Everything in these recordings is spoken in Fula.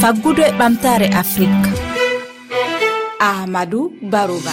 faggudu e ɓamtare afrique ahmadou barouba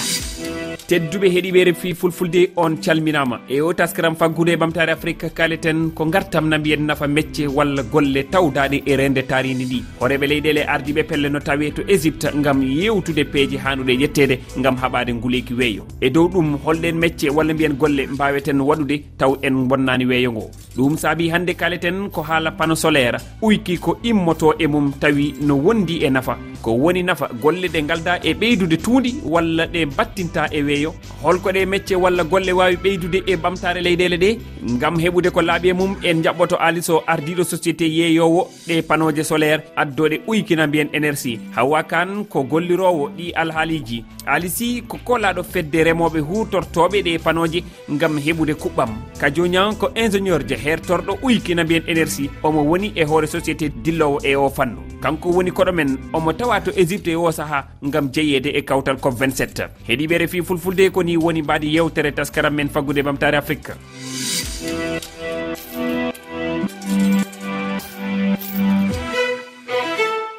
tedduɓe heeɗiɓe refi fulfulde on calminama. E o taskaram faggude e ɓamtare afrique kaleten ko gartam na mbiyen nafa mecce walla golle tawdaɗe e rende taridi ndi. Horeɓe leyɗele ardiɓe pelle no tawe to égypte gam yewtude peeje hanuɗe yettede gam haɓade guleyki weeyo. E dow ɗum holɗen mecce walla mbiyen golle mbaweten waɗude taw en bonnani weeyo ngo. Ɗum saabi hande kaleten ko haala pano solaire uyki ko immoto e mum tawi no wondi e nafa. Ko woni nafa golle ɗe galda e ɓeydude tuundi walla ɗe battinta e weeyo. yo holko ɗe mecce walla golle wawi ɓeydude e ɓamtare leyɗele ɗe gam heɓude ko laaɓi e mum en jaɓɓoto aliso ardiɗo société yeeyowo ɗe panoje solaire addoɗe uykina mbiyen énergie. Hawa kan ko gollirowo ɗi alhaaliji alisi ko kolaɗo fedde remoɓe hutortoɓe ɗe panoje gam heɓude kuɓɓam. Kajonian ko ingénieur je hertorɗo uykina mbiyen énergie omo woni e hoore société dillowo e o fannu. Kanko woni koɗo men omo tawa to égypte e o saaha gam jeeyede e kawtal cop 27 heeɗiɓe refi fulf fulde koni woni mbaɗi yewtere taskaram men faggude ɓamtare afrique.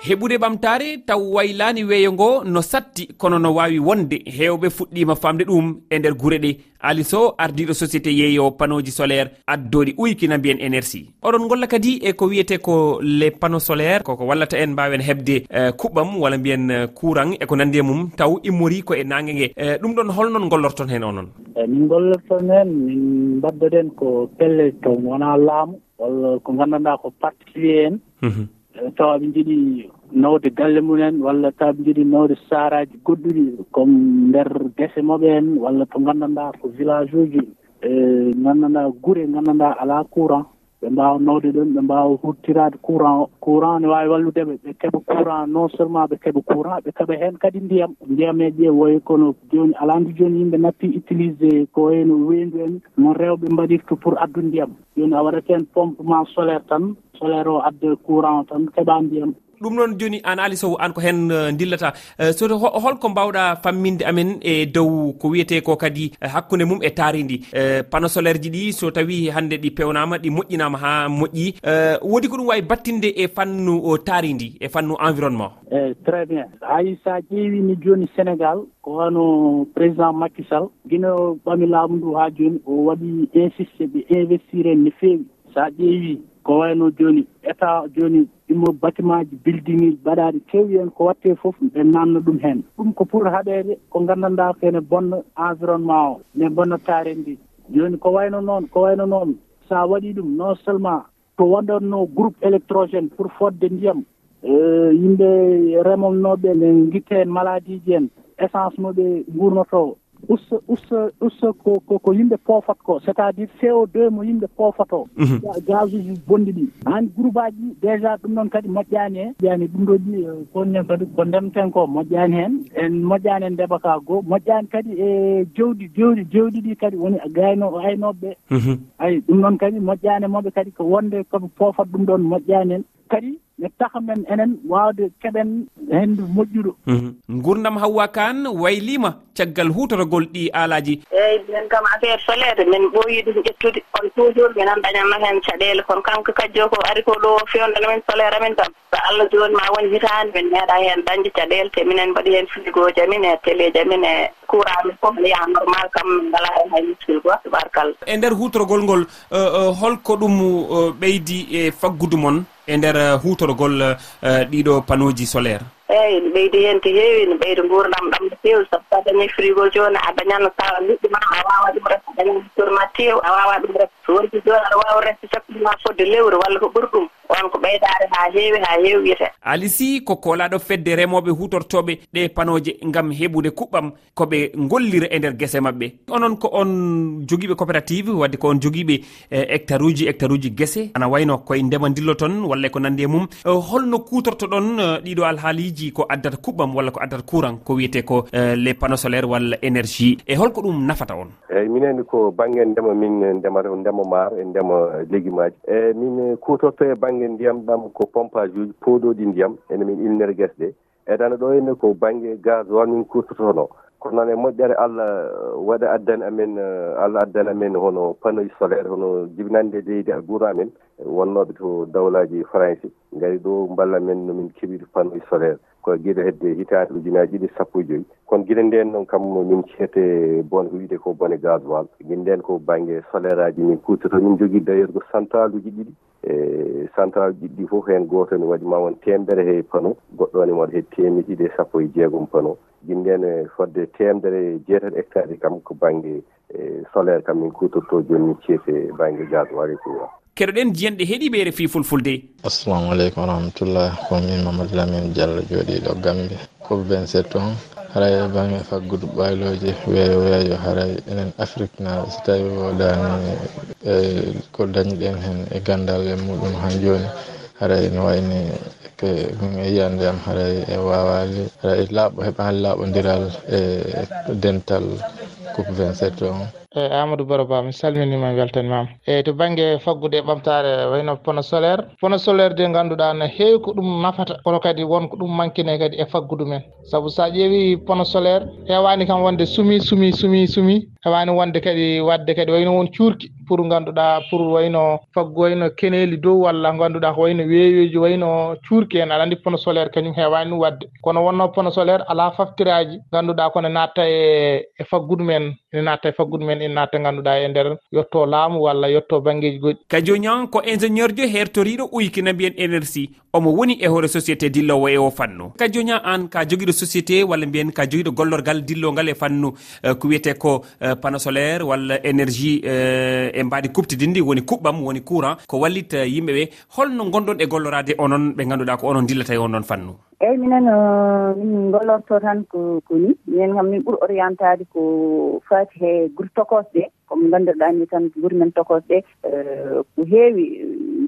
heɓude ɓamtare taw waylani weeyo ngo no satti kono no wawi wonde. Hewɓe fuɗɗima famde ɗum e nder guure ɗe. Aliso ardiɗo société yeeyo panoji solaire addoɗi uykina mbiyen énergie oɗon golla kadi e ko wiyete ko les panneau solaire koko wallata en mbawen hebde uh, e, kuɓɓam walla mbiyen courant e, eko nandi e mum taw immori ko e nangue gue e, ɗum uh, ɗon holnon gollorton hen onon? Min gollorton hen min mbaddoɗen ko pelle to wona laamu walla ko gandanɗa ko particulier en. Mhm. Tawa ɓe jiiɗi nawde galle mumen walla taw jiiɗi nawde saaraji goɗɗuɗi comme nder gese moɓe en walla to gandanɗa ko village uji e gandanɗa guure gandanɗa ala courant ɓe mbawa nawde ɗon ɓe mbawa hurtirade courant o courant ne wawi walludeɓe ɓe keeɓa courant non seulement ɓe keeɓa courant ɓe keeɓa hen kadi ndiyam ndiyameji e woyi kono joni alandi joni yimɓe natti utilisé ko wayno wendu en mon rewɓe mbaɗirta pour addu ndiyam. Joni a waɗat hen pompement solaire tan solaire o adda courant o tan keeɓa ndiyam. ɗum noon joni an ali sow an ko hen euh, dillata. Euh, so holko mbawɗa famminde amen e dow ko wiyete ko kadi euh, hakkude mum e taari ndi panneau solaire ji ɗi so tawi hande ɗi pewnama ɗi moƴƴinama ha moƴƴi. Woodi ko ɗum wawi battinde e fannu taari ndi e fannu environnement? Eyyi très bien. Hay sa ƴeewini joni sénégal ko wano président makkisal guino ɓami laamu ndu ha joni o waɗi insisté ɓe investir en no feewi. Sa ƴeewi ko wayno joni état joni immo bâtiment ji building ji mbaɗaɗi kewi hen ko watte foof ɓe namna ɗum hen. Ɗum ko pour haɗede ko gandanɗa kene bonna environnement o ne bonna taren ndi joni ko wayno noon ko wayno noon sa waɗi ɗum non seulement to waɗatno groupe électrogène pour fodde ndiyam e, yimɓe remomnoɓe ne guitte en maladie ji en essence moɓe gurnoto usta usta usta ko koko yimɓe poofat ko. C' est à dire co2 mo yimɓe poofat o mhm. gaz uji bonɗi ɗi. Han groupe aji ɗi déjà ɗum noon kadi moƴƴani e ƴani ɗum ɗo ɗi euh, konnen kadi ko ndemten ko moƴƴani hen. En moƴƴani en ndeɓa ka goo moƴƴani kadi e jewɗi jewɗi jewɗi ɗi kadi woni gayno aynoɓeɓe mhm. ayi ɗum noon kadi moƴƴani moɓe kadi ko wonde koɓe poofat ɗum ɗon moƴƴani en kadi ne taha men enen wawde keɓen hendu moƴƴuɗo. Mhm. Gurdam hawwa kan waylima caggal hutorogol ɗi aalaji eyyi minen kam affaire solaire min ɓooyi ɗum ƴettude kono toujours minen dañatno hen caɗele kono kanko kajjo ko ari ko ɗo fewndana min solaire amin tam so allah joni ma won hitande min meeɗa hen dañde caɗele te minen mbaɗi hen frigoji amin e télé ji amin e courant min foof yaha normal kam min ngala hen hay muskil go tubarkalla e nder hutorogol ngol uh, uh, holko ɗum uh, ɓeydi e faggudu moon e nder hutorgol ɗiɗo panoji solaire eyyi no ɓeydi hen ko heewi no ɓeyda gurdam ɗam no feewi sabu sa dañi frigo joni a dañatno tawa liɗɗi ma a wawa ɗum resta daña ma tew a wawa ɗum resta so wonti joni aɗa wawa resta cakkudema fodde lewru walla ko ɓuuri ɗum on ko ɓeydaare haa heewi haa heewiyete. Ali si ko kolaɗo fedde remooɓe hutortoɓe ɗe panoje ngam heɓude kuɓɓam ko ɓe gollira e nder gese maɓɓe. Onon ko on jogiiɓe coopérative wadde ko on jogiiɓe eh, hectare uji hectare uji gese. Ana wayno koye ndema dillo ton walla ko nanndi e mum. Eh, holno kutortoɗon uh, eh, ɗiɗo alhaaliji ko addata kuɓɓam walla ko addata courant ko wiyete ko les panneau solaire walla énergie. E holko ɗum nafata on? Eeyi minen ko baŋnge ndema min ndemata ndema maaro e ndema légume aji. E min kutorto e baŋ banggue ndiyam ɗam ko pompage uji poɗoɗi ndiyam ene min ilnere guese ɗe eɗana ɗo henne ko baŋnge gaz wa min kutortono kono noon e moƴƴere Allah uh, waɗa addani amen uh, Allah addani amen hono panneau solaire hono jibinande leydi a guura amen wonnoɓe to dawlaji Français. Gaari ɗo balla men nomin keeɓiri panneau solaire :fra ko gueɗe hedde hitande ujunaje ɗiɗi sappo e joyyi kono guila nden noon kam min ceete bone ko wiite ko bone gasoil guila nden ko banggue solaire aji min kutorto min jogui d' ailleurs ko central uji ɗiɗi. e central ji ɗi fof heen gooto ne waɗi ma won temedere he pano. Goɗɗo ne waɗa he teemedde ɗiɗi e sappo e jeegom pano. Ginndene fodde temedere e jeetati e hectare ji kam ko baŋnge e, solaire kam min kutorto jooni min ceete baŋnge gasoire courant keɗoɗen jiyanɗe heeɗiɓe refi fulfulde assalamu aleykum warahmatullah ko min mamadou lamin diallo jooɗiɗo gambe koɓe ben setto on haray e bange faggudu ɓayloji weeyo weeyo haray enen afrique naaɓe so tawi woɗani e ko dañiɗen hen e gandal e muɗum han joni haray no wayni ke e yiyande am haray e wawali haray laaɓo heɓani laaɓodiral e dental coupe 27 on e amadou baro ba mi salminima mi weltanimama eyyi to banggue faggude e ɓamtare wayno pono solaire. Pono solaire de ganduɗa no heewi ko ɗum nafata. Kono kadi wonko ɗum manquine kadi e faggudu men. Saabu sa ƴeewi pono solaire hewani kam wonde sumi sumi sumi sumi. Hewani wonde kadi wadde kadi wayno won cuurki pour ganduɗa pour wayno faggu wayno keneli dow walla ganduɗa ko wayno weeyoji wayno cuurki en. Aɗa andi pono solaire kañum hewani ɗum wadde. Kono wonno pono solaire ala faftiraji ganduɗa kono natta e e faggudu men. ene natta e faggudu men ene natta ganduɗa e nder yetto laamu walla yetto banggueji goɗɗi. Ka joni on ko ingénieur jo hertoriɗo uyki na mbiyen énergie omo woni e hoore société dillowo e o fannu. Ka joña an ka joguiɗo société walla mbiyen ka joguiɗo gollorgal dillogal e fannu eh, ko wiyete ko panneau solaire walla énergie eh, e mbaɗi kuptidindi woni kuɓɓam woni courant. Ko wallit yimɓeɓe holno gonɗon e gollorade onon ɓe ganduɗa ko onon dillata e onɗon fannu. Eyyi minen min gollorto tan ko koni minen kam min ɓuuri orientade ko fati he guuri tokosɗe komo gandirɗa ni tan guuri men tokosɗe ko heewi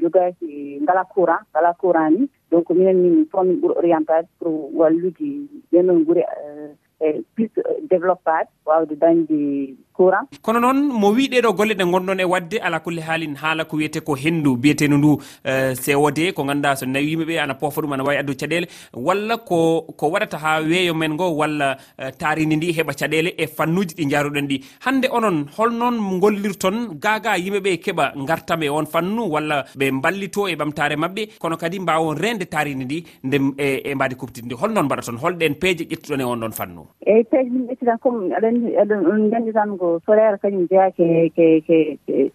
jogaki ngala courant ngala courant ni. Donc minen min toon min ɓuuri orientade pour wallude ɗenon guure e eh, eh, plus eh, développade wawde dañde courant kono noon mo wi ɗeɗo golle ɗe gonɗon e wadde ala kulle haalin haala ko wiyete ko henndu. Biyeteno ndu eh, cod ko ganduɗa so nawi yimɓeɓe ana poofa ɗum ana wawi addu caɗele walla ko ko waɗata ha weeyo men ngo walla eh, taaridi ndi heɓa caɗele e fannuji ɗi jaruɗen ɗi. Hande onon holnoon gollirton gaga yimɓeɓe keeɓa gartam e on fannu walla ɓe ballito e ɓamtare mabɓe kono kadi mbawon rende taaridi ndi nde e, e mbadi kuptide ndi holnoon mbaɗaton holɗen peeje ƴettuɗon e on ɗon fannu. Eyyi peeje min ƴettitan comme aɗa andi aɗa gandi tan ko solaire kañum jeya ke ke ke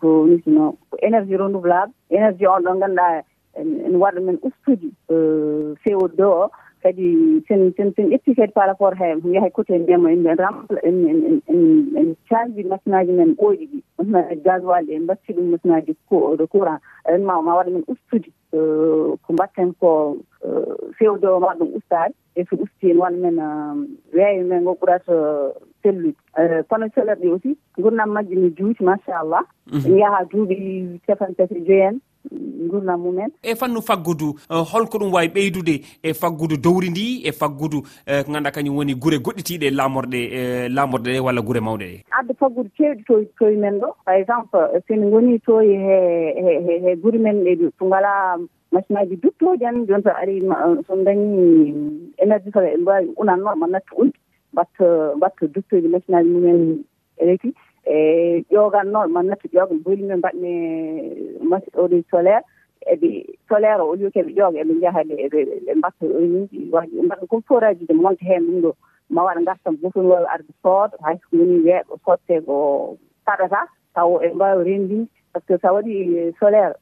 ko misino ko énergie renouvelable énergie on ɗon ganduɗa ene waɗa men ustude euh, co deux o kadi sen sen sen ƴetti kadi par rapport he yahay côté ndema en rampla en en caldi machine aji men ɓooyɗi ɗi. Machine aji gasoil ɗi en batti ɗum machine aji de courant. En ma ma waɗa men ustude euh, ko mbatten ko euh, fewde o ma ɗum ustade e so usti en waɗa men weeyo men ngo ɓurata sellude eh, kono celerɗe aussi gurdam majji mi juuti machallah. Mhm. Mi yaha duuɓi capan capantati joyen gurdam mumen. E fannu faggudu eh, holko ɗum wawi ɓeydude e faggudu dowri ndi e faggudu eh, ko ganduɗa kañum woni guure goɗɗitiɗe lamorɗe lamorɗe ɗe walla guure mawɗe ɗe? Adda faggudu kewɗi to toye men ɗo. Par exemple somi goni toye he he guure men ɗe to ngala machine aji duttoji an joni so ari somi dañi énergie so ɓe mbawi unan noon ma nattu unde mbatta mbatta duttoji maccinaji mumen reti e, e ƴogan noon ma natta ƴoga boyli men mbaɗne masi oɗo solaire eɓe solaire o au lieu keɓe ƴooga eɓe jaha e, ɓe mbatta reuniuji waji mbaɗa comme forajiji monta hen ɗum ɗo. Ma waɗa gartam gotol wawi arde sooda hayso woni weeɓo sotte ko saɗata taw e mbawi rendinde par ce que sa waɗi solaire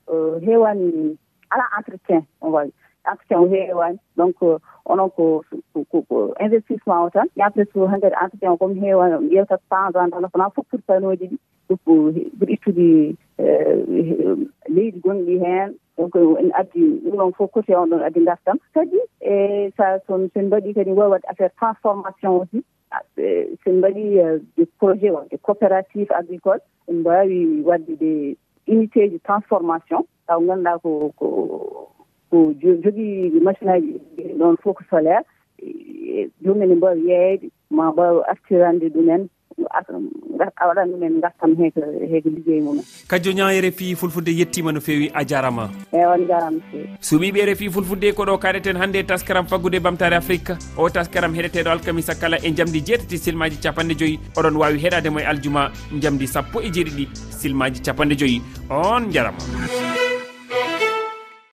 heewani ala entretien on wawi. entretien o heewani donc onon ko ko investissement o tan. Après so hankadi entretien o komi heewani on cent ans tan kona fof pourtanoji ɗi ɗo ɓuri ittude eh, leydi gonɗi heen. Donc en addi ɗum ɗon fof côté on ɗon addi gartam kadi e sa son sen mbaɗi kadi wawi wadde affaire transformation aussi e, sen mbaɗi eh, des projet wonde coopératif agricole en mbawi wadde des unité ji transformation. Taw ganduɗa ko ko ko jogii machine aji ɗon fof ko solaire e-, ɗum ene mbawi yeeyde ma mbawi artirande ɗumen a waɗan ɗumen gartam heko heko liggey mumen. Kadjo ña e rfi fulfulde yettima no fewi a jarama. Eyyi on jarama fewi suuɓiɓe refi fulfulde ko ɗo kaɗeten hannde taskaram faggude bamtare afrique. O taskaram heɗeteɗo alkamisa kala e jamdi jeetati silmaji capanɗe joyyi oɗon wawi heɗademo e aljuma jamdi sappo e jeeɗiɗi silmaji capanɗe joyyi on jarama.